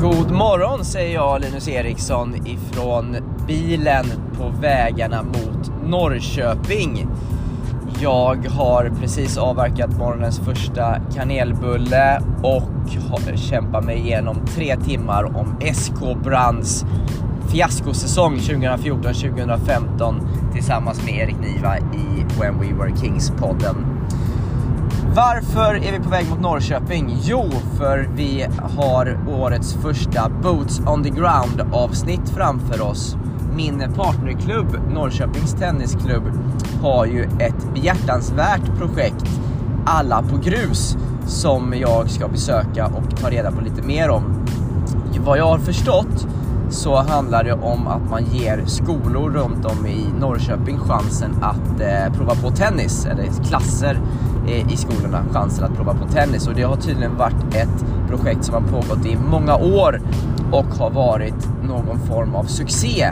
God morgon säger jag Linus Eriksson ifrån bilen på vägarna mot Norrköping. Jag har precis avverkat morgonens första kanelbulle och kämpar mig igenom tre timmar om SK Brands fiaskosäsong 2014-2015 tillsammans med Erik Niva i When We Were Kings-podden. Varför är vi på väg mot Norrköping? Jo, för vi har årets första Boots on the Ground avsnitt framför oss. Min partnerklubb, Norrköpings Tennisklubb, har ju ett behjärtansvärt projekt, Alla på grus, som jag ska besöka och ta reda på lite mer om. Vad jag har förstått så handlar det om att man ger skolor runt om i Norrköping chansen att eh, prova på tennis, eller klasser Eh, i skolorna chansen att prova på tennis. Och det har tydligen varit ett projekt som har pågått i många år och har varit någon form av succé.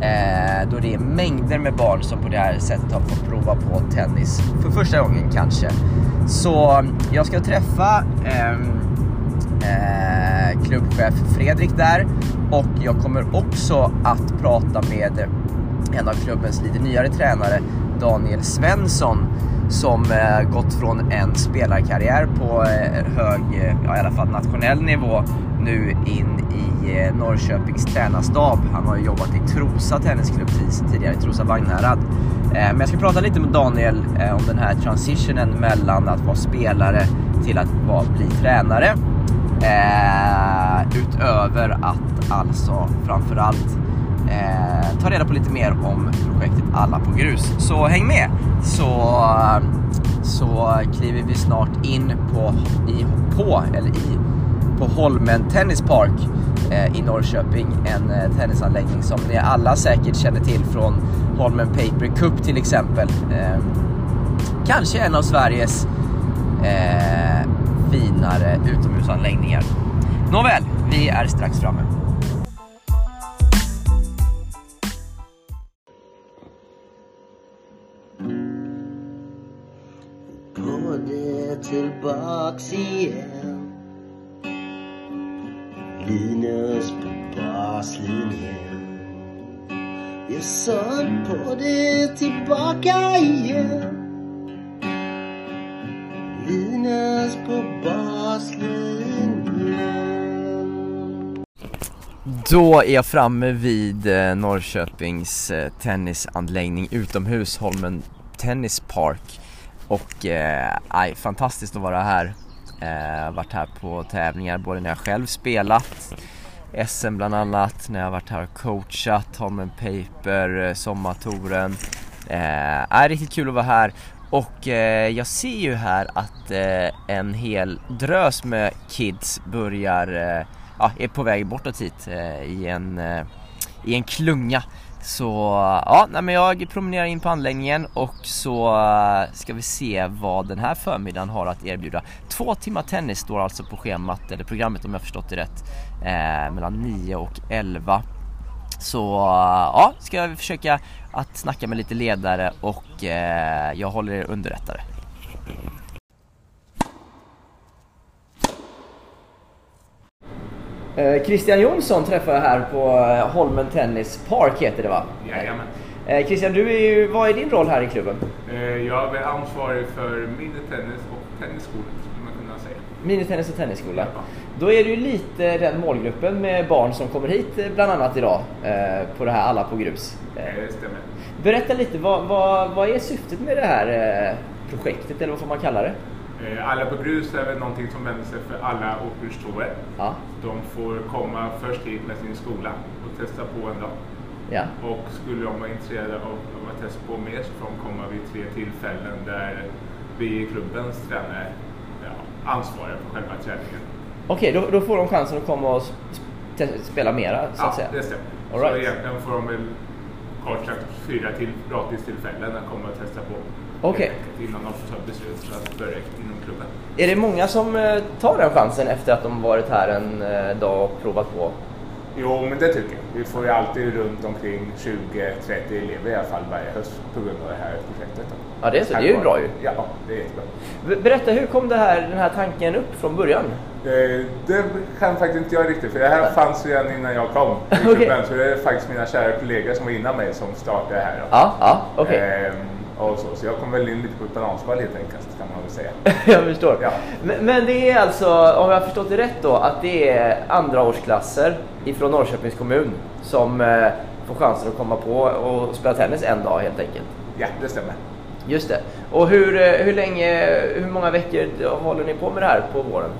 Eh, då det är mängder med barn som på det här sättet har fått prova på tennis för första gången kanske. Så mm, jag ska träffa eh, eh, klubbchef Fredrik där och jag kommer också att prata med en av klubbens lite nyare tränare Daniel Svensson som eh, gått från en spelarkarriär på eh, hög, eh, ja, i alla fall nationell nivå nu in i eh, Norrköpings tränarstab. Han har ju jobbat i Trosa Tennisklubb tidigare, i Trosa Vagnhärad. Eh, men jag ska prata lite med Daniel eh, om den här transitionen mellan att vara spelare till att vara, bli tränare. Eh, utöver att alltså framförallt eh, ta reda på lite mer om projektet Alla på grus. Så häng med! Så, så kliver vi snart in på, i, på, eller i, på Holmen Tennis Park eh, i Norrköping. En eh, tennisanläggning som ni alla säkert känner till från Holmen Paper Cup till exempel. Eh, kanske en av Sveriges eh, finare utomhusanläggningar. Nåväl, vi är strax framme. Det igen Linus på baslinjen Jag sa på det tillbaka igen. Linus på baslinjen Då är jag framme vid eh, Norrköpings eh, tennisanläggning utomhus, Holmen Tennis Park. Och eh, aj, fantastiskt att vara här. Eh, varit här på tävlingar både när jag själv spelat SM bland annat, när jag varit här och coachat, Holmen Paper, eh, Sommartouren. Eh, är riktigt kul att vara här och eh, jag ser ju här att eh, en hel drös med kids börjar, eh, ja, är på väg bortåt hit eh, i, en, eh, i en klunga. Så ja, nej, men jag promenerar in på anläggningen och så eh, ska vi se vad den här förmiddagen har att erbjuda. Två timmar tennis står alltså på schemat, eller programmet om jag förstått det rätt, eh, mellan 9 och 11. Så eh, ja, ska jag försöka att snacka med lite ledare och eh, jag håller er underrättade. Christian Jonsson träffar jag här på eh, Holmen Tennis Park heter det va? Jajamän. Eh, Christian, du är ju, vad är din roll här i klubben? Eh, Jag är ansvarig för minitennis och tennisskolan skulle man kunna säga. Minitennis och tennisskola. Ja. Då är det ju lite den målgruppen med barn som kommer hit eh, bland annat idag eh, på det här Alla på grus. Eh, Eh, Det stämmer. Berätta lite, vad, vad, vad är syftet med det här eh, projektet eller vad får man kalla det? Eh, Alla på grus är väl någonting som vänder sig för alla åkerstorer. Ja, De får komma först hit med sin skola och testa på en dag. ja, Och skulle de vara intresserade av av att testa på mer så får de komma vid tre tillfällen där vi i klubbens tränare ja, ansvarar för själva träningen. Okej, då, då får de chansen att komma och spela mera så att Ja, säga. det stämmer. All Så right. egentligen får de väl kort sagt fyra till gratistillfällen att komma och testa på. Okej. Enkelt, Innan de får ta beslut för att börja inom klubben. Är det många som eh, tar den chansen efter att de varit här en eh, dag och provat på? Jo, men det tycker jag. Vi får ju alltid runt omkring 20-30 elever i alla fall varje höst på grund av det här projektet. då. Ja, det är så. Det är ju bra ju. Ja, det är jättebra. Be- Berätta, hur kom det här, den här tanken upp från början? Eh, det kan faktiskt inte jag riktigt för det här fanns redan innan jag kom Okej. klubben. Så det är faktiskt mina kära kollegor som var innan mig som startade här. Då. Ja, ja, okej. Ehm, och så, så jag kom väl in lite på ett bananskal helt enkelt kan man väl säga. Jag förstår. Ja. Men, men det är alltså, om jag har förstått det rätt då, att det är andraårsklasser ifrån Norrköpings kommun som eh, får chansen att komma på och spela tennis en dag helt enkelt. Ja, det stämmer. Just det. Och hur, eh, hur länge, hur många veckor håller ni på med det här på våren?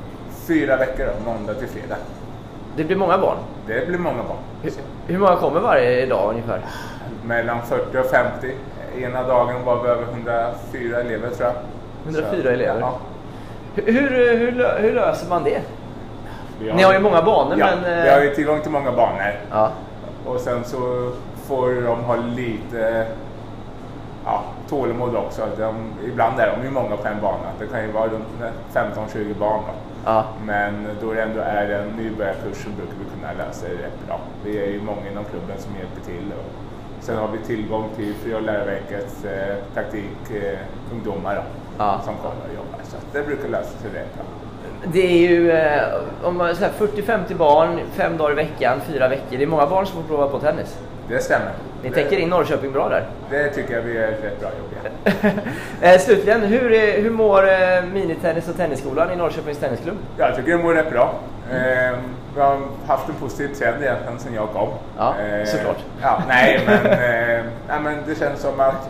Fyra veckor då, måndag till fredag. Det blir många barn. Det blir många barn. Hur, hur många kommer varje dag ungefär? Mellan 40 och 50. Ena dagen var vi över 104 elever tror jag. 104 Så, elever? Ja. Hur, hur, hur, hur löser man det? Vi Ni har ju många banor ja, men... eh, vi har ju tillgång till många banor. ja. Och sen så får de ha lite ja, tålamod också. De, ibland är de ju många på en bana. Det kan ju vara runt 15-20 barn. Ja. Men då det ändå är en nybörjarkurs så brukar vi kunna lösa det rätt bra. Vi är ju många inom klubben som hjälper till. Och sen har vi tillgång till Fri och läroverkets eh, praktikungdomar eh, Ja. som kommer och jobbar. Så det brukar lösa sig rätt bra. Det är ju eh, om man säger 40-50 barn, fem dagar i veckan, fyra veckor. Det är många barn som får prova på tennis. Det stämmer. Ni det, täcker in Norrköping bra där. Det tycker jag vi är ett rätt bra jobb ja. eh, slutligen, hur, är- hur mår eh, minitennis och tennisskolan i Norrköpings Tennisklubb? Jag tycker det mår rätt bra. Eh, vi har haft en positiv trend egentligen sedan jag kom. Ja, såklart. Ja, nej, men, eh, nej, men det känns som att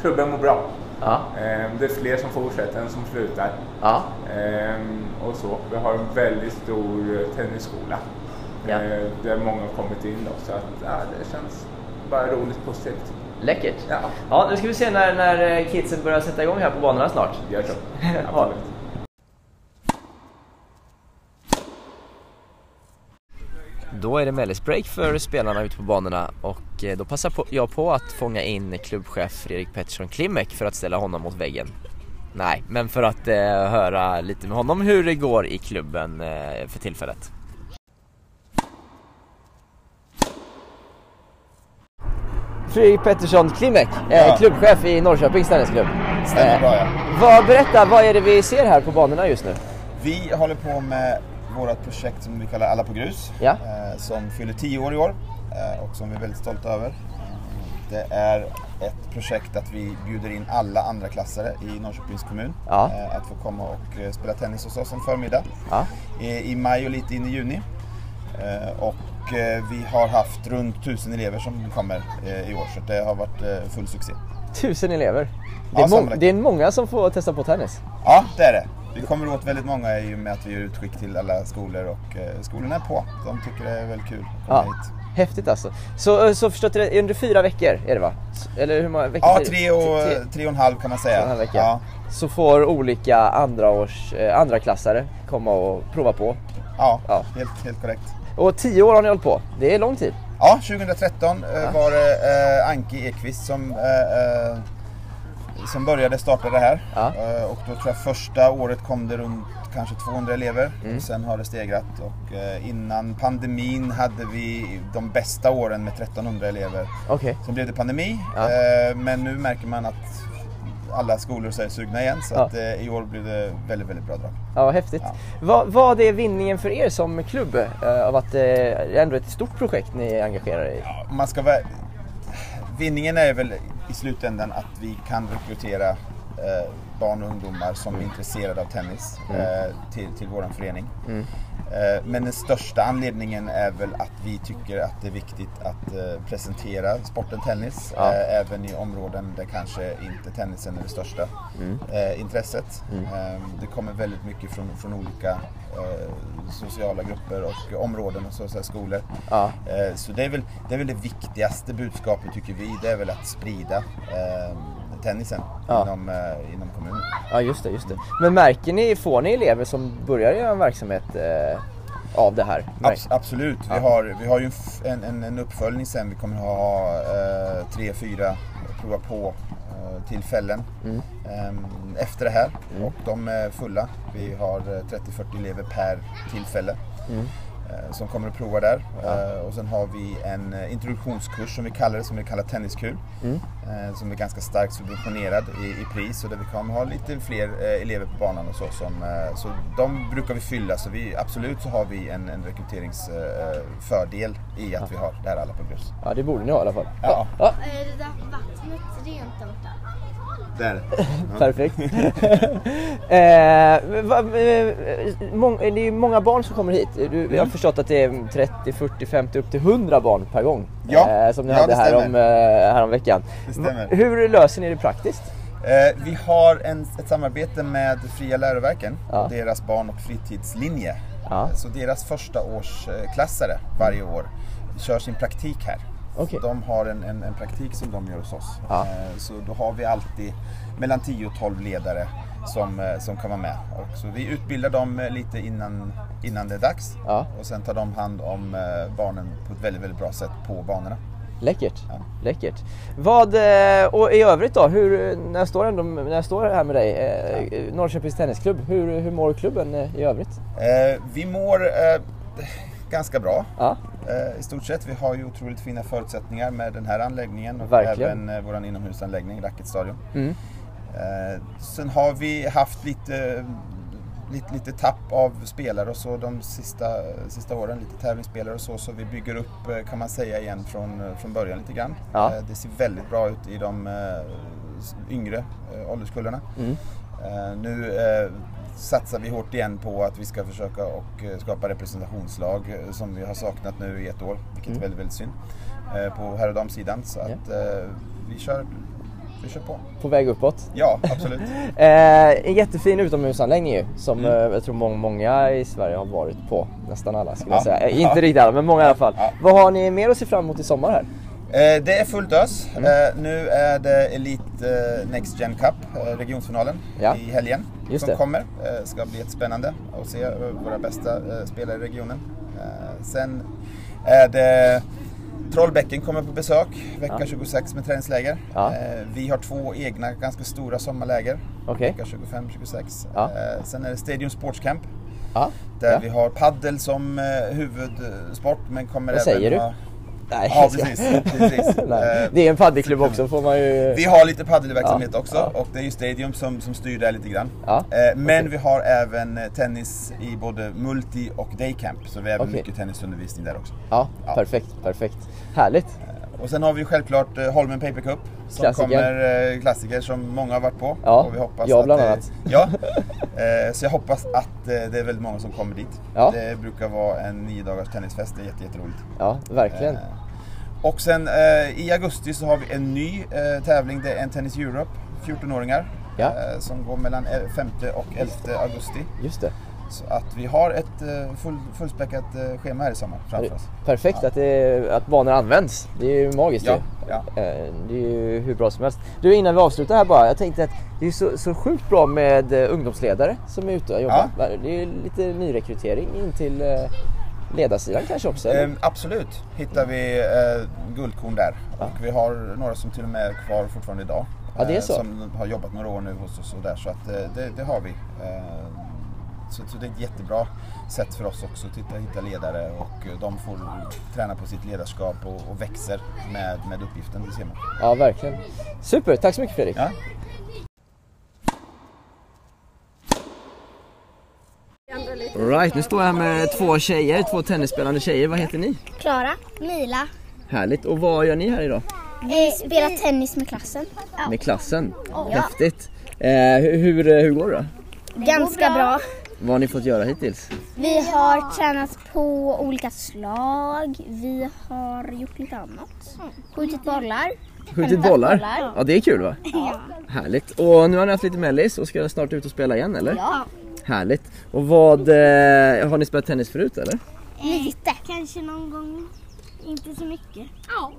klubben mår bra. Ja. Eh, det är fler som fortsätter än som slutar. Ja. Eh, och så. Vi har en väldigt stor eh, tennisskola. Ja. Eh, där många har kommit in då. Så att, ja, det känns bara roligt positivt. Läckert. Ja. Ja, nu ska vi se när, när eh, kidsen börjar sätta igång här på banorna snart. Gör så. Absolut. Då är det mellisbreak för spelarna ute på banorna och eh, då passar jag på att fånga in klubbchef Fredrik Pettersson Klimek för att ställa honom mot väggen. Nej, men för att eh, höra lite med honom hur det går i klubben eh, för tillfället. Fredrik Pettersson Klimek, eh, Ja. klubbchef i Norrköpings tennisklubb. Stämmer bra, ja. vad, berätta, vad är det vi ser här på banorna just nu? Vi håller på med vårt projekt som vi kallar Alla på grus. Ja. eh, Som fyller 10 år i år eh, och som vi är väldigt stolta över. Det är ett projekt att vi bjuder in alla andra klassare i Norrköpings kommun Ja. eh, att få komma och spela tennis hos oss en förmiddag Ja. i, maj och lite in i juni. Och vi har haft runt tusen elever som kommer i år så det har varit full succé. Tusen elever. Det Ja, är, sammanlagt. det är många som får testa på tennis. Ja, det är det. Vi kommer åt väldigt många i och med att vi gör utskick till alla skolor och eh, skolorna är på. De tycker det är väldigt kul att komma Ja, hit. häftigt alltså. Så, så förstått det, under fyra veckor är det va? Eller hur många veckor Ja, tre och, Tre- tre och en halv kan man säga. vecka. Ja, Så får olika andra års, eh, andra klassare komma och prova på. ja, Ja. Helt, helt korrekt. Och tio år har ni hållit på. Det är lång tid. Ja, 2013 eh, var det eh, Anki Ekvist som, eh, eh, som började starta det här. Ja. Eh, och då tror jag första året kom det runt kanske 200 elever. Mm. Och sen har det stegrat. Och eh, innan pandemin hade vi de bästa åren med 1300 elever. Okej. Sen blev det pandemi, Ja. eh, men nu märker man att alla skolor så är sugna igen. Så Ja. att, i år blir det väldigt, väldigt bra drag. Ja, vad häftigt. Ja. Vad, vad är vinningen för er som klubb av att det är ändå ett stort projekt ni är engagerade i? Om Man ska vara... Vinningen är väl i slutändan att vi kan rekrytera eh, barn och ungdomar som är intresserade av tennis eh, till, till vår förening. Eh, men den största anledningen är väl att vi tycker att det är viktigt att eh, presentera sporten tennis Ja. eh, även i områden där kanske inte tennisen är det största eh, intresset. Eh, det kommer väldigt mycket från, från olika eh, sociala grupper och områden och så, så skolor. Ja. Eh, Så det är, väl, det är väl det viktigaste budskapet tycker vi. Det är väl att sprida eh, tennisen Ja. inom, eh, inom kommunen. Ja, just det, just det. Men märker ni, får ni elever som börjar göra en verksamhet eh, av det här? Abs- absolut. Vi, har, vi har ju en, en, en, uppföljning sen. Vi kommer ha eh, tre, fyra prova på eh, tillfällen Mm. eh, efter det här. Och de är fulla. Vi har eh, 30-40 elever per tillfälle. Mm. Eh, som kommer att prova där. Eh, Och sen har vi en eh, introduktionskurs som vi kallar det, som vi kallar Tenniskul. Eh, Som är ganska starkt subventionerad i, i pris och där vi kommer ha lite fler elever på banan och så. Som, så de brukar vi fylla, så vi, absolut så har vi en, en rekryteringsfördel i att vi har det här alla på grus. Ja, det borde ni ha i alla fall. Ja. ja Är det där vattnet rent där borta? Där. perfekt. eh, va, eh, det är många barn som kommer hit. Du, Jag har Mm. förstått att det är 30, 40, 50, upp till 100 barn per gång. Ja. Eh, som ni Ja, hade här om, eh, här om veckan. Det stämmer. Hur löser ni det praktiskt? Eh, vi har en, ett samarbete med Fria läroverken Ja. och deras barn och fritidslinje. Ja. Eh, Så deras första årsklassare varje år kör sin praktik här. Så de har en, en, en praktik som de gör hos oss. Ja. Eh, Så då har vi alltid mellan 10 och 12 ledare som, eh, som kan vara med. Och så vi utbildar dem eh, lite innan, innan det är dags. Ja. Och sen tar de hand om barnen på ett väldigt, väldigt bra sätt på banorna. Läckert. Ja. Läckert. Vad, och i övrigt då, hur, när, jag står ändå, när jag står här med dig, eh, Norrköpings Tennisklubb, hur, hur mår klubben i övrigt? Eh, vi mår eh, ganska bra. Ja, I stort sett. Vi har ju otroligt fina förutsättningar med den här anläggningen och Verkligen. även eh, vår inomhusanläggning, Racketstadion. Mm. Eh, sen har vi haft lite, lite, lite tapp av spelare och så de sista, sista åren, lite tävlingsspelare och så, så vi bygger upp eh, kan man säga igen från, eh, från början lite grann. Ja. Eh, det ser väldigt bra ut i de eh, yngre eh, ålderskullarna. Mm. Eh, nu eh, satsar vi hårt igen på att vi ska försöka och eh, skapa representationslag eh, som vi har saknat nu i ett år, vilket är väldigt, väldigt synd. Eh, på herr och damsidan. Så Mm. Ja. att eh, vi, kör, vi kör på. på väg uppåt. Ja, absolut. Eh, en jättefin utomhusanläggning ju, som Mm. jag tror många, många i Sverige har varit på. Nästan alla skulle jag Ja. säga. Eh, inte Ja. riktigt alla, men många i alla fall. Ja. Vad har ni mer att se fram emot i sommar här? Eh, det är fullt ös. Eh, nu är det Elite eh, Next Gen Cup, eh, regionsfinalen, Ja. i helgen Just som det. kommer. Eh, ska bli jättespännande att se våra bästa spelare i regionen. Sen är det Trollbäcken kommer på besök vecka Ja. 26 med träningsläger. Ja. Vi har två egna ganska stora sommarläger. Okej. Vecka 25-26. Ja. Sen är det Stadium Sports Camp. Där vi har paddel som huvudsport men kommer Vad även säger du? ha... Nej, Ja precis. precis. Eh, Det är en paddelklubb också får man ju... vi har lite paddelverksamhet Ja, också ja. och det är ju Stadium som, som styr det lite grann. Ja, Eh, Men vi har även eh, tennis i både multi och daycamp så vi har även Okej. mycket tennisundervisning där också. Ja. perfekt, perfekt. Härligt. Och sen har vi självklart eh, Holmen Paper Cup som Klassiker. kommer, eh, klassiker som många har varit på. Ja, och vi hoppas jag att, bland eh, annat. Ja, eh, så jag hoppas att det är väldigt många som kommer dit. Ja. Det brukar vara en nio dagars tennisfest, det är jätte, jätteroligt. Ja, verkligen. Och sen i augusti så har vi en ny tävling, det är en Tennis Europe, 14-åringar. Ja. Som går mellan eh, 5 och 11 augusti. Just det. Så att vi har ett eh, full, fullspäckat eh, schema här i sommar framför oss. Perfekt att, det, att banor används. Det är ju magiskt Ja, ju. ja. Eh, Det är ju hur bra som helst. Du innan vi avslutar här bara. Jag tänkte att det är så, så sjukt bra med ungdomsledare som är ute och jobbar. Det är lite nyrekrytering in till ledarsidan kanske också? eller? Eh, absolut hittar vi eh, guldkorn där. Och vi har några som till och med är kvar fortfarande idag. Ja, det är eh, så. Som har jobbat några år nu hos oss och där. Så att, eh, det, det har vi. Eh, så, så det är ett jättebra sätt för oss också att hitta, hitta ledare och eh, de får träna på sitt ledarskap och, och växer med, med uppgiften. Det ser man. Ja, verkligen. Super, tack så mycket Fredrik. Ja. Alright, nu står jag här med två tjejer, två tennisspelande tjejer. Vad heter ni? Klara. Mila. Härligt. Och vad gör ni här idag? Vi spelar tennis med klassen. Med klassen? Häftigt. Eh, hur, hur, hur går det då? Ganska bra. Vad har ni fått göra hittills? Vi har tränat på olika slag. Vi har gjort lite annat. Skjutit bollar. Skjutit bollar? Ja, det är kul va? Ja. Härligt. Och nu har ni haft lite mellis och ska snart ut och spela igen eller? ja. Härligt. Och vad, eh, har ni spelat tennis förut eller? Lite. Kanske någon gång. Inte så mycket. Ja.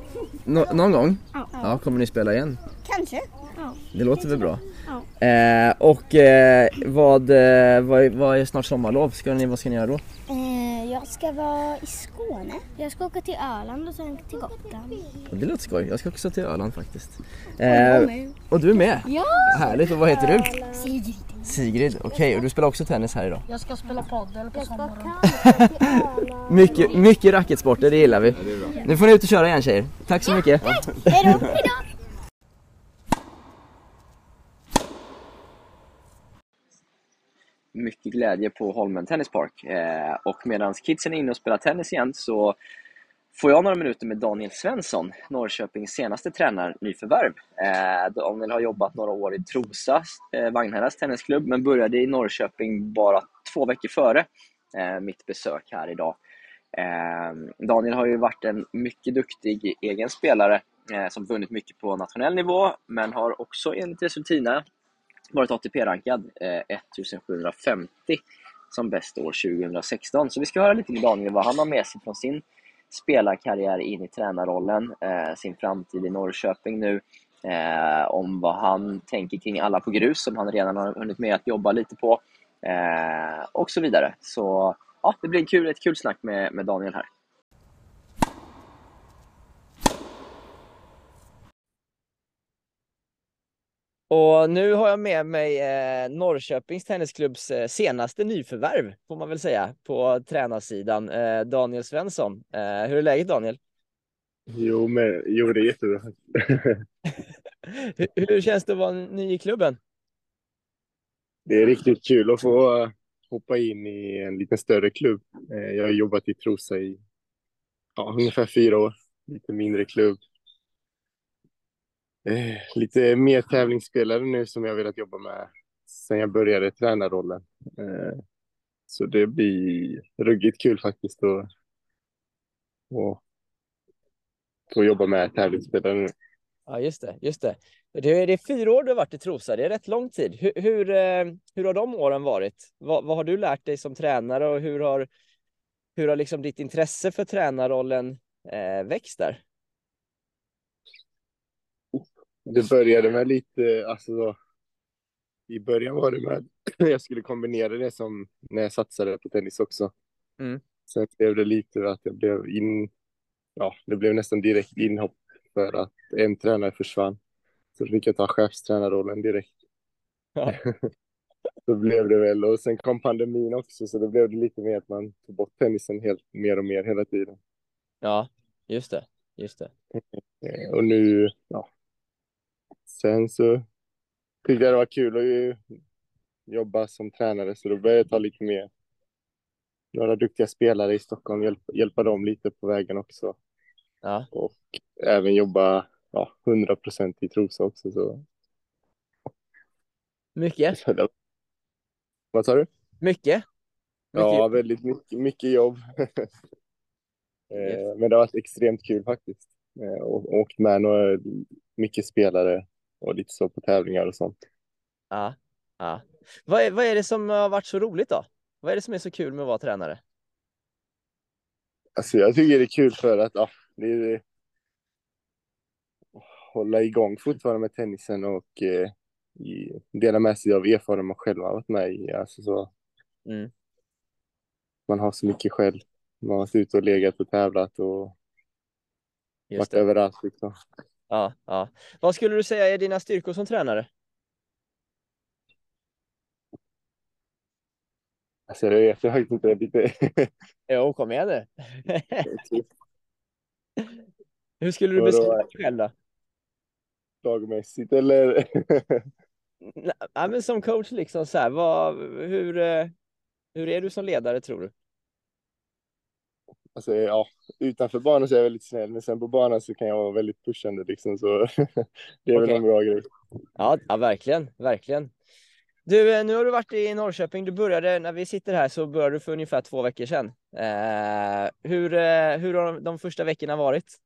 Nå- någon gång? Ja. Ja, kommer ni spela igen? Kanske. Ja. Det låter väl bra? Ja. Eh, och eh, vad, eh, vad, är- vad är snart sommarlov? Ska ni, vad ska ni göra då? Eh, jag ska vara i Skåne. Jag ska åka till Öland och sen till Gotland. Det låter skoj. Jag ska också till Öland faktiskt. Eh, och du är med? Ja! Härligt. Och vad heter du? Sigrid. Sigrid, okej och du spelar också tennis här idag? Jag ska spela padel på sommaren. Mycket, mycket racketsporter, det gillar vi. Nu får ni ut och köra igen tjejer. Tack så mycket. Hej då! Hej då! Mycket glädje på Holmen Tennis Park. Eh, och medan kidsen är inne och spelar tennis igen så får jag några minuter med Daniel Svensson, Norrköpings senaste tränare, nyförvärv. Eh, Daniel har jobbat några år i Trosa, eh, Vagnhärads tennisklubb, men började i Norrköping bara två veckor före eh, mitt besök här idag. Eh, Daniel har ju varit en mycket duktig egen spelare eh, som vunnit mycket på nationell nivå, men har också enligt Resultina varit ATP-rankad eh, 1750 som bäst år 2016. Så vi ska höra lite med Daniel vad han har med sig från sin spelarkarriär in i tränarrollen, eh, sin framtid i Norrköping nu, eh, om vad han tänker kring alla på grus som han redan har hunnit med att jobba lite på eh, och så vidare. Så ja, det blir kul, ett kul snack med, med Daniel här. Och nu har jag med mig eh, Norrköpings Tennisklubbs eh, senaste nyförvärv, får man väl säga, på tränarsidan, eh, Daniel Svensson. Eh, hur är läget Daniel? Jo, men, jo det är jättebra. hur, hur känns det att vara ny i klubben? det är riktigt kul att få uh, hoppa in i en lite större klubb. Eh, jag har jobbat i Trosa i ja, ungefär fyra år, lite mindre klubb. Eh, lite mer tävlingsspelare nu som jag velat jobba med sen jag började tränarrollen. Eh, så det blir ruggigt kul faktiskt att få jobba med tävlingsspelare nu. Ja, just det, just det. Det är, det är fyra år du har varit i Trosa, det är rätt lång tid. Hur, hur, hur har de åren varit? Vad, vad har du lärt dig som tränare och hur har, hur har liksom ditt intresse för tränarrollen eh, växt där? Det började med lite, alltså så, i början var det med jag skulle kombinera det som när jag satsade på tennis också. Mm. Sen blev det lite att jag blev in, ja, det blev nästan direkt inhopp för att en tränare försvann. Så fick jag ta chefstränarrollen direkt. Ja. så blev det väl, och sen kom pandemin också, så då blev det lite mer att man tog bort tennisen helt mer och mer hela tiden. Ja, just det, just det. Eh, Och nu, ja. Sen så tyckte jag det var kul att jobba som tränare, så då började jag ta lite mer några duktiga spelare i Stockholm, hjälpa, hjälpa dem lite på vägen också. Ja, Och även jobba ja, 100 procent i Trosa också. Så. mycket, Vad sa du? mycket. Ja, Mycket. väldigt mycket, mycket jobb. Eh, Yes. Men det har varit extremt kul faktiskt. Eh, Och åkt med några, mycket spelare och lite så på tävlingar och sånt. Ja, ja. Vad är, vad är det som har varit så roligt då? Vad är det som är så kul med att vara tränare? Alltså jag tycker det är kul för att ja, det är hålla igång fortfarande med tennisen och eh, dela med sig av erfarenheter man själv har varit med i. Alltså så, Mm. man har så mycket själv. Man har varit ute och legat och tävlat och Just varit det. överallt. Liksom. Ja, ja. Vad skulle du säga är dina styrkor som tränare? Alltså jag vet jag faktiskt inte. Lite... Jo, kom igen nu. Hur skulle du beskriva dig själv då? lagmässigt eller? Nej, men som coach liksom så här, vad, hur, eh, hur är du som ledare tror du? Alltså ja, utanför banan så är jag väldigt snäll, men sen på banan så kan jag vara väldigt pushande liksom, så det är väl Okej. en bra grej. Ja, ja, verkligen, verkligen. Du, eh, nu har du varit i Norrköping. Du började, när vi sitter här så började du för ungefär två veckor sedan. Eh, hur, eh, hur har de, de första veckorna varit?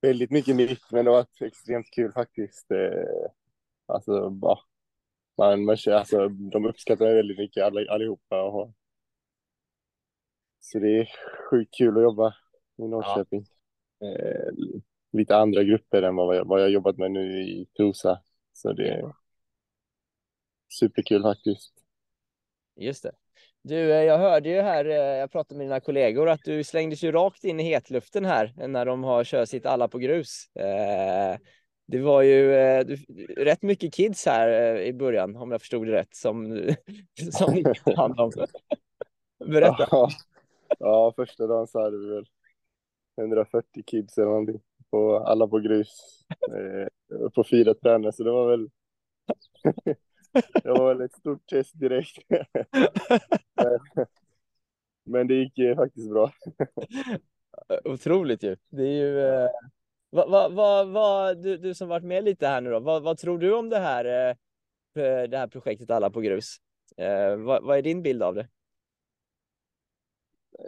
Väldigt mycket nytt, men det har varit extremt kul faktiskt. Eh, alltså, ja, man, man, alltså, de uppskattar mig väldigt mycket alla, allihopa. Och, så det är sjukt kul att jobba i Norrköping. Eh, lite andra grupper än vad jag, vad jag jobbat med nu i Trosa. Så det är superkul faktiskt. Just det. Du, eh, jag hörde ju här, eh, jag pratade med dina kollegor, att du slängdes ju rakt in i hetluften här när de har kört sitt alla på grus. Eh, Det var ju du, rätt mycket kids här i början, om jag förstod det rätt, som, som ni hand om. Berätta. Ja, ja, första dagen så hade vi väl 140 kids eller någonting. På, alla på grus. Eh, på fyra tränare, så det var väl det var väl ett stort test direkt. Men det gick ju faktiskt bra. Otroligt ju. Det är ju... Eh, vad, vad, vad, vad, du, du som varit med lite här nu då, vad, tror du om det här, eh, det här projektet Alla på grus? Eh, vad, vad är din bild av det?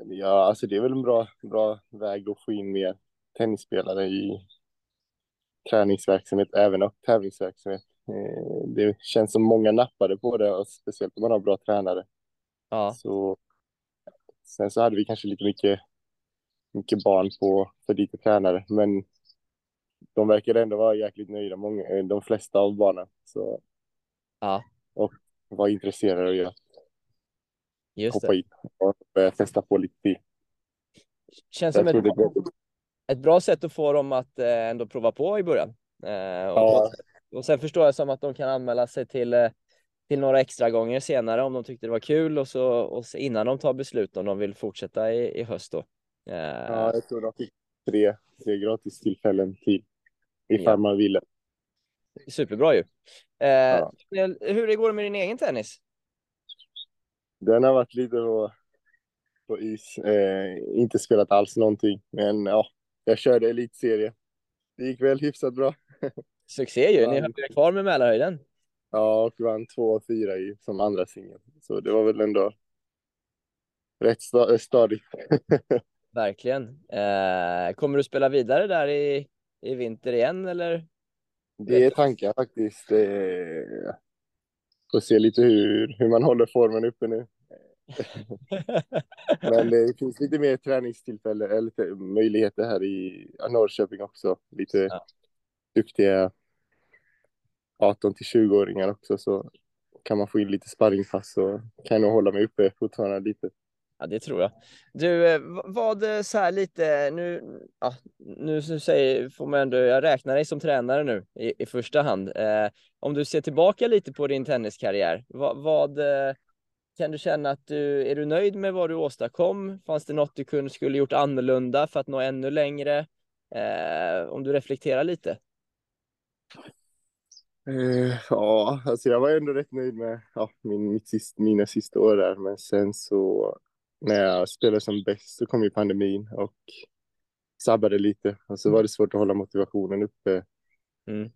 Ja, alltså det är väl en bra, bra väg att få in mer tennisspelare i träningsverksamhet, även och tävlingsverksamhet. Eh, det känns som många nappade på det, och speciellt om man har bra tränare. Ja. Så, sen så hade vi kanske lite mycket, mycket barn på för lite tränare, men de verkar ändå vara jäkligt nöjda, många, eh, de flesta av barnen. Så, Ja, och var intresserade av att just hoppa det. in och börja testa på lite till. Känns Jag som ett, blir ett bra sätt att få dem att eh, ändå prova på i början. Eh, och, Ja. och sen förstår jag som att de kan anmäla sig till, eh, till några extra gånger senare om de tyckte det var kul och så och så innan de tar beslut om de vill fortsätta i, i höst då. Eh, Ja, jag tror de fick tre, tre gratis tillfällen till ifall Ja. man ville. Superbra ju. Eh, Ja. Hur går det med din egen tennis? Den har varit lite på, på is. Eh, inte spelat alls någonting, men ja, jag körde elitserie. Det gick väl hyfsat bra. Succé ju, ni höll er kvar med Mälarhöjden. Ja, och vann två och fyra i, som andra singel. Så det var väl ändå rätt sta- stadigt. Verkligen. Eh, kommer du spela vidare där i, i vinter igen eller? Det är tanken faktiskt. Eh, får se lite hur, hur man håller formen uppe nu. Men det finns lite mer träningstillfällen eller lite möjligheter här i Norrköping också. Lite Ja. duktiga 18 till 20-åringar också så kan man få in lite sparringpass så kan jag nog hålla mig uppe fortfarande lite. Ja, det tror jag. Du, eh, vad eh, så här lite nu, ja, nu säger, får man ändå, jag räknar dig som tränare nu i, i första hand. Eh, om du ser tillbaka lite på din tenniskarriär, vad, vad kan du känna att du, är du nöjd med vad du åstadkom? Fanns det något du kunde, skulle gjort annorlunda för att nå ännu längre? Eh, om du reflekterar lite. Uh, ja, alltså jag var ändå rätt nöjd med ja, min, mitt sist, mina sista år där, men sen så när jag spelade som bäst så kom ju pandemin och sabbade lite och så var det svårt att hålla motivationen uppe Mm.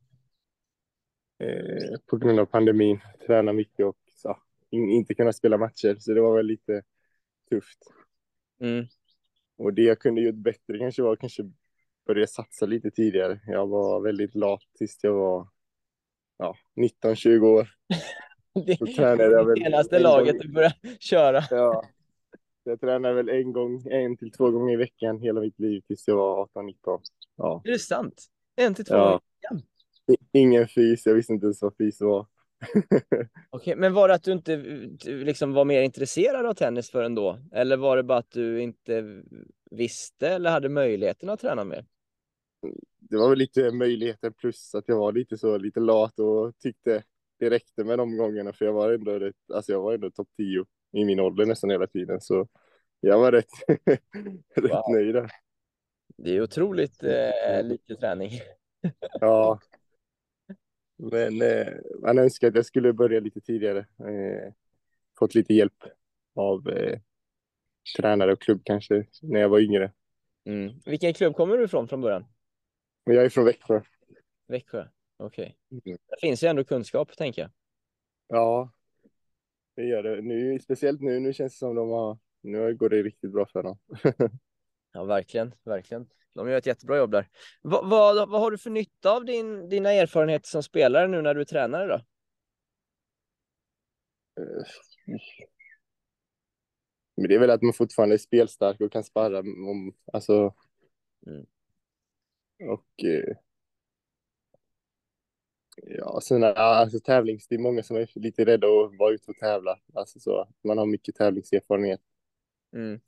eh, på grund av pandemin, träna mycket och så, in, inte kunna spela matcher, så det var väl lite tufft. Mm. Och det jag kunde gjort bättre kanske var kanske börja satsa lite tidigare. Jag var väldigt lat tills jag var ja, 19-20 år. Det Så tränade jag väl senaste en laget du börjar köra. Ja. Jag tränade väl en gång, en till två gånger i veckan hela mitt liv tills jag var 18-19. Ja. Är det sant? En till två Ja. gånger? I- Ingen fys, jag visste inte ens vad fys var. Okej, men var det att du inte liksom var mer intresserad av tennis förrän då? Eller var det bara att du inte visste eller hade möjligheten att träna mer? det var väl lite möjligheten plus att jag var lite så lite lat och tyckte det räckte med de gångerna för jag var ändå rätt, alltså jag var ändå topp 10 i min ålder nästan hela tiden så jag var rätt, rätt Wow. nöjd där. Det är otroligt eh, lite träning. Ja. Men eh, man önskar att jag skulle börja lite tidigare. Eh, fått lite hjälp av eh, tränare och klubb kanske när jag var yngre. Mm. Vilken klubb kommer du ifrån från början? Jag är från Växjö. Växjö? Okej. Mm. Det finns ju ändå kunskap, tänker jag. Ja, det gör det. Nu, speciellt nu, nu känns det som de har, nu går det riktigt bra för dem. Ja, verkligen, verkligen. De gör ett jättebra jobb där. Vad, vad, vad har du för nytta av din, dina erfarenheter som spelare nu när du är tränare då? Eh, Men det är väl att man fortfarande är spelstark och kan sparra om, alltså. Mm. Och. Ja, sen alltså tävlings, det är många som är lite rädda att vara ute och tävla. Alltså så, man har mycket tävlingserfarenhet. Mm.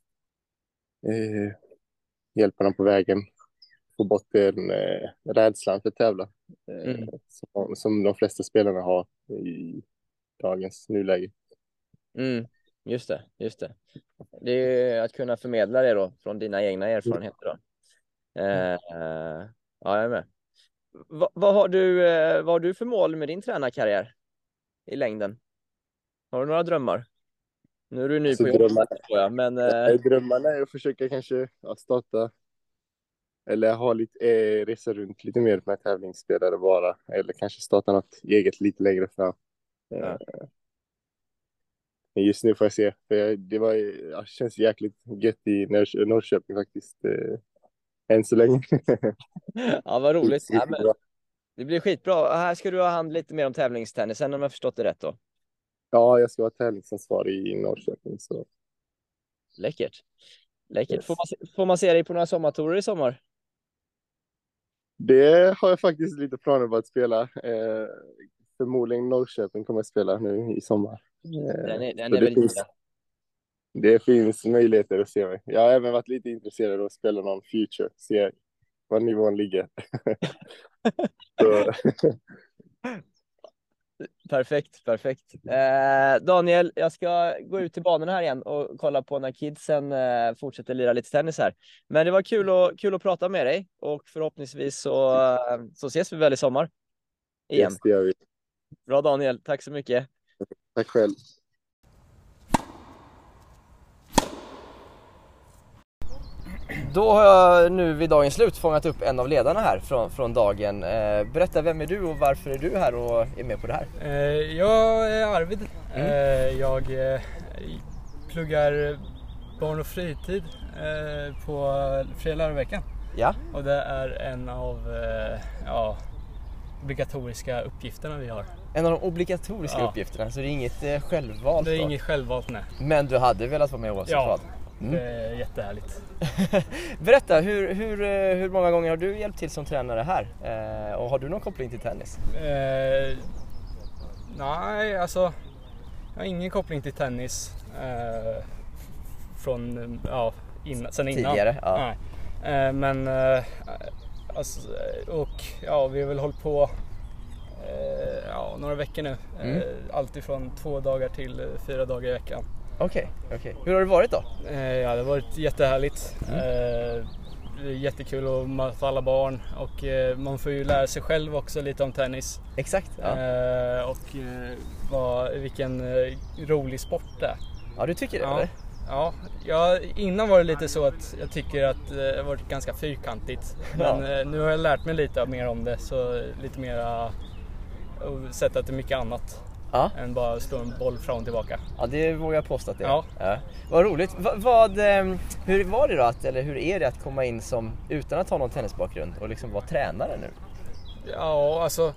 Eh, hjälpa dem på vägen få bort den eh, rädslan för att tävla eh, Mm. som, som de flesta spelarna har i dagens nuläge. Mm, just det, just det. Det är att kunna förmedla det då från dina egna erfarenheter då. Eh, eh, ja, jag är med. Va, vad, har du, eh, vad har du för mål med din tränarkarriär i längden? Har du några drömmar? Nu är du ny Så på jobbet, tror jag, men Eh, Drömmarna är att försöka kanske starta eller ha lite, eh, resa runt lite mer med tävlingsspelare bara. Eller kanske starta något eget lite längre fram. Eh, Ja. Men just nu får jag se. För jag, det var, ja, känns jäkligt gött i Norr, Norrköping faktiskt. Än så länge. ja, vad roligt. Ja, men, det blir skitbra. Här ska du ha hand lite mer om tävlingstennisen om jag förstått det rätt då. Ja, jag ska vara tävlingsansvarig i Norrköping. Så. Läckert. Läckert. Yes. Får, man, se- får man se dig på några sommartourer i sommar? Det har jag faktiskt lite planer på att spela. Eh, förmodligen Norrköping kommer jag spela nu i sommar. Eh, Den är, den är det finns-. Det finns möjligheter att se mig. Jag har även varit lite intresserad av att spela någon future, se var nivån ligger. Perfekt, perfekt. Eh, Daniel, jag ska gå ut till banorna här igen och kolla på när kidsen eh, fortsätter lira lite tennis här. Men det var kul, och, kul att prata med dig och förhoppningsvis så, eh, så ses vi väl i sommar. Igen. yes, det gör vi. Bra Daniel, tack så mycket. Tack själv. Då har jag nu vid dagens slut fångat upp en av ledarna här från, från dagen. Eh, berätta, vem är du och varför är du här och är med på det här? Eh, Jag är Arvid. Eh, Jag pluggar barn och fritid på fria läroveckan. Ja, Och det är en av ja, obligatoriska uppgifterna vi har. en av de obligatoriska Ja. uppgifterna, så det är inget självvalt Det är då. inget självvalt nej. Men du hade velat vara med oavsett Ja, vad? Mm. det är jättehärligt. Berätta, hur, hur, eh, hur många gånger har du hjälpt till som tränare här? Eh, och har du någon koppling till tennis? Eh, nej, alltså jag har ingen koppling till tennis eh, från ja, innan, sen innan. Tidigare, ja. Nej. Eh, men eh, alltså, och ja, vi har väl hållit på eh, ja, några veckor nu. Mm. Eh, allt ifrån två dagar till eh, fyra dagar i veckan. Okej, okej. Hur har det varit då? Eh, ja, det har varit jättehärligt. Mm. Eh, det är jättekul att möta alla barn och eh, man får ju lära sig själv också lite om tennis. Exakt. Ja, och vad, vilken rolig sport det är. ja du tycker det Ja. eller? Ja, ja, innan var det lite så att jag tycker att det har varit ganska fyrkantigt. Men Ja. nu har jag lärt mig lite mer om det, så lite mera och sett att det är mycket annat Ja. än bara slå en boll fram och tillbaka. Ja, det vågar jag påstå att det är. Ja. Vad roligt. Va, vad, ehm, hur var det då, att, eller hur är det att komma in som, utan att ha någon tennisbakgrund och liksom vara tränare nu? Ja, alltså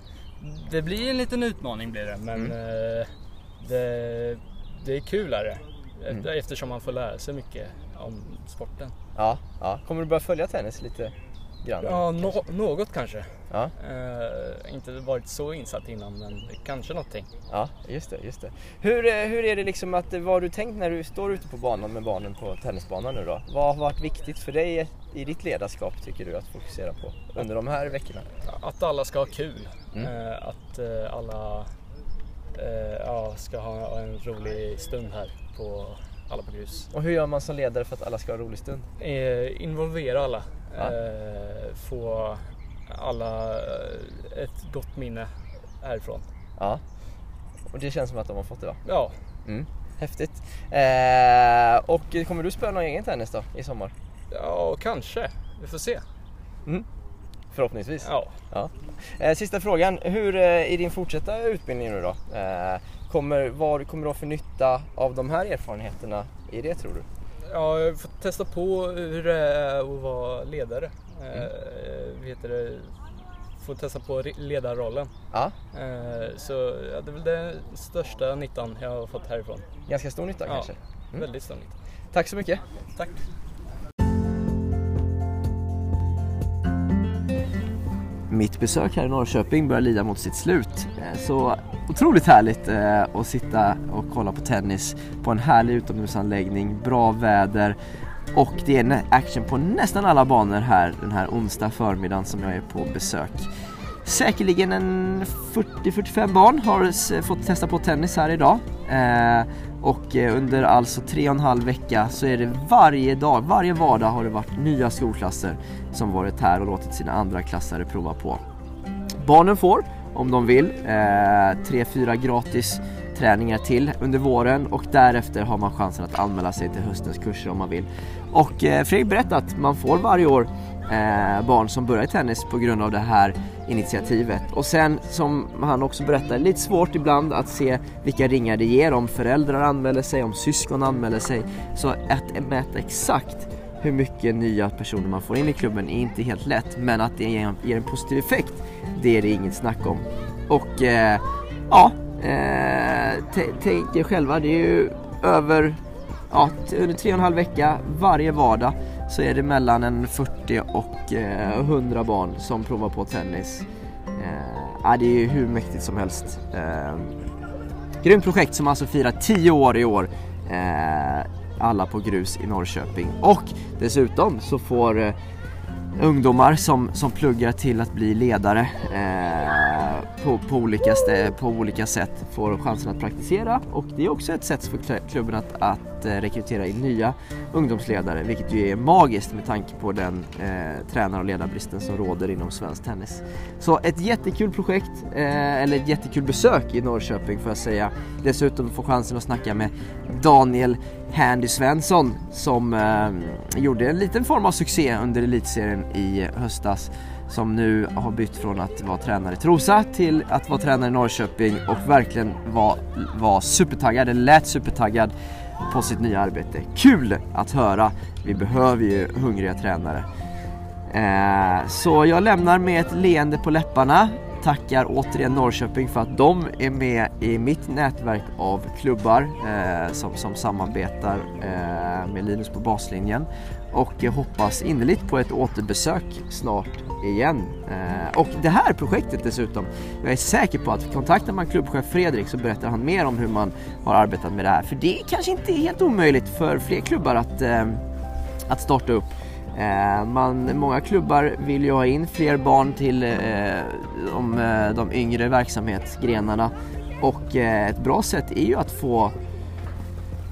det blir en liten utmaning blir det, men Mm. eh, det, det är kul är det. Mm. Eftersom man får lära sig mycket om sporten. Ja, ja. Kommer du börja följa tennis lite grann? Ja, nå- något kanske. Ja, Eh, inte varit så insatt innan, men kanske någonting. ja just det, just det. Hur, eh, hur är det liksom att, vad har du tänkt när du står ute på banan med barnen på tennisbanan nu då? Vad har varit viktigt för dig i ditt ledarskap tycker du att fokusera på under de här veckorna? Att alla ska ha kul. Mm. Eh, att eh, alla eh, ja, ska ha en rolig stund här på alla på grus. Och hur gör man som ledare för att alla ska ha en rolig stund? Eh, involvera alla. Ja. Eh, få alla eh, ett gott minne härifrån. Ja. Och det känns som att de har fått det va? Ja, Mm. Häftigt. Eh, och kommer du spela någon egen tennis då i sommar? ja kanske. Vi får se. Förhoppningsvis. Ja. Ja. Eh, sista frågan. Hur eh, i din fortsatta utbildning nu då? Eh, kommer, vad kommer du ha för nytta av de här erfarenheterna i det tror du? Ja, jag får testa på hur det är att vara ledare. Vad heter det? Får testa på ledarrollen. Ja, Eh, så ja, det är väl den största nyttan jag har fått härifrån. ganska stor nytta Ja. kanske. Mm. Väldigt stor nytta. Tack så mycket. Tack. Mitt besök här i Norrköping börjar lida mot sitt slut. Eh, Så otroligt härligt att sitta och kolla på tennis på en härlig utomhusanläggning, bra väder, och det är action på nästan alla banor här den här onsdag förmiddagen som jag är på besök. Säkerligen en 40-45 barn har fått testa på tennis här idag. Eh, och eh, under alltså tre och en halv vecka så är det varje dag, varje vardag har det varit nya skolklasser som varit här och låtit sina andra klassare prova på. Barnen får, om de vill, eh, tre, fyra gratis träningar till under våren och därefter har man chansen att anmäla sig till höstens kurser om man vill. Och eh, Fredrik berättade att man får varje år eh, barn som börjar i tennis på grund av det här initiativet. Och sen som han också berättade, lite svårt ibland att se vilka ringar det ger om föräldrar anmäler sig, om syskon anmäler sig. Så att mäta exakt hur mycket nya personer man får in i klubben är inte helt lätt men att det ger en positiv effekt det är det inget snack om. Och eh, ja, eh, tänk er själva, det är ju över ja, under tre och en halv vecka varje vardag så är det mellan en 40 och eh, 100 barn som provar på tennis. Eh, ja, det är ju hur mäktigt som helst. Eh, grymt projekt som alltså firar 10 år i år. Eh, alla på grus i Norrköping. Och dessutom så får eh, ungdomar som, som pluggar till att bli ledare eh, på, på, olika stä, på olika sätt får chansen att praktisera. Och det är också ett sätt för klubben att, att att eh, rekrytera in nya ungdomsledare vilket ju är magiskt med tanke på den eh, tränar och ledarbristen som råder inom svensk tennis. Så ett jättekul projekt, eh, eller ett jättekul besök i Norrköping får jag säga. Dessutom få chansen att snacka med Daniel Handy Svensson som eh, gjorde en liten form av succé under elitserien i höstas som nu har bytt från att vara tränare i Trosa till att vara tränare i Norrköping och verkligen var, var supertaggad, eller lät supertaggad på sitt nya arbete. Kul att höra! Vi behöver ju hungriga tränare. Eh, så jag lämnar med ett leende på läpparna tackar återigen Norrköping för att de är med i mitt nätverk av klubbar eh, som, som samarbetar eh, med Linus på baslinjen och jag hoppas innerligt på ett återbesök snart igen. Eh, och det här projektet dessutom, jag är säker på att kontaktar man klubbchef Fredrik så berättar han mer om hur man har arbetat med det här för det är kanske inte helt omöjligt för fler klubbar att, eh, att starta upp. Eh, man, många klubbar vill ju ha in fler barn till de, de yngre verksamhetsgrenarna och ett bra sätt är ju att få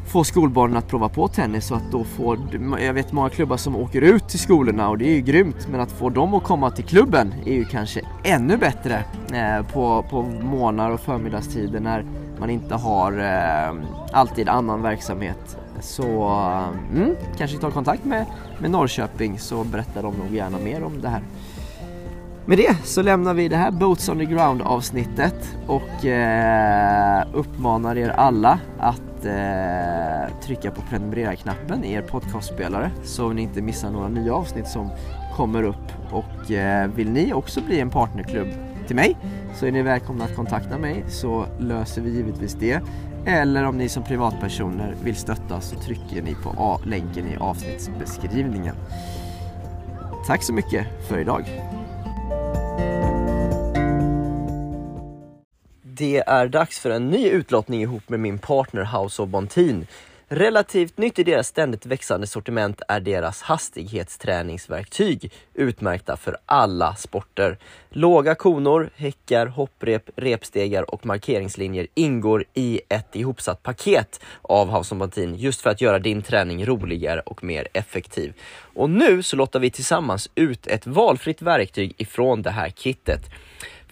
få skolbarnen att prova på tennis så att då får, jag vet många klubbar som åker ut till skolorna och det är ju grymt men att få dem att komma till klubben är ju kanske ännu bättre eh, på, på morgnar och förmiddagstider när man inte har eh, alltid annan verksamhet. Så mm, kanske ta kontakt med, med Norrköping så berättar de nog gärna mer om det här. Med det så lämnar vi det här Boats on the Ground avsnittet och eh, uppmanar er alla att eh, trycka på prenumerera-knappen i er podcastspelare så ni inte missar några nya avsnitt som kommer upp. Och eh, vill ni också bli en partnerklubb till mig så är ni välkomna att kontakta mig så löser vi givetvis det. Eller om ni som privatpersoner vill stötta så trycker ni på länken i avsnittsbeskrivningen. Tack så mycket för idag. Det är dags för en ny utlottning ihop med min partner House of Bontin. Relativt nytt i deras ständigt växande sortiment är deras hastighetsträningsverktyg utmärkta för alla sporter. Låga konor, häckar, hopprep, repstegar och markeringslinjer ingår i ett ihopsatt paket av House of Bontin just för att göra din träning roligare och mer effektiv. Och nu så lottar vi tillsammans ut ett valfritt verktyg ifrån det här kittet.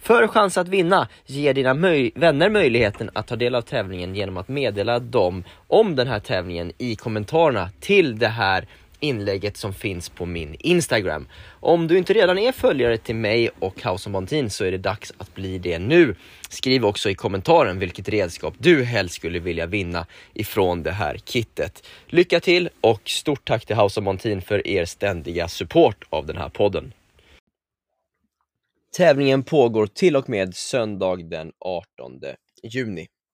För chans att vinna, ge dina möj vänner möjligheten att ta del av tävlingen genom att meddela dem om den här tävlingen i kommentarerna till det här inlägget som finns på min Instagram. Om du inte redan är följare till mig och House of Montin så är det dags att bli det nu. Skriv också i kommentaren vilket redskap du helst skulle vilja vinna ifrån det här kittet. Lycka till och stort tack till House of Montin för er ständiga support av den här podden. Tävlingen pågår till och med söndag den 18 juni.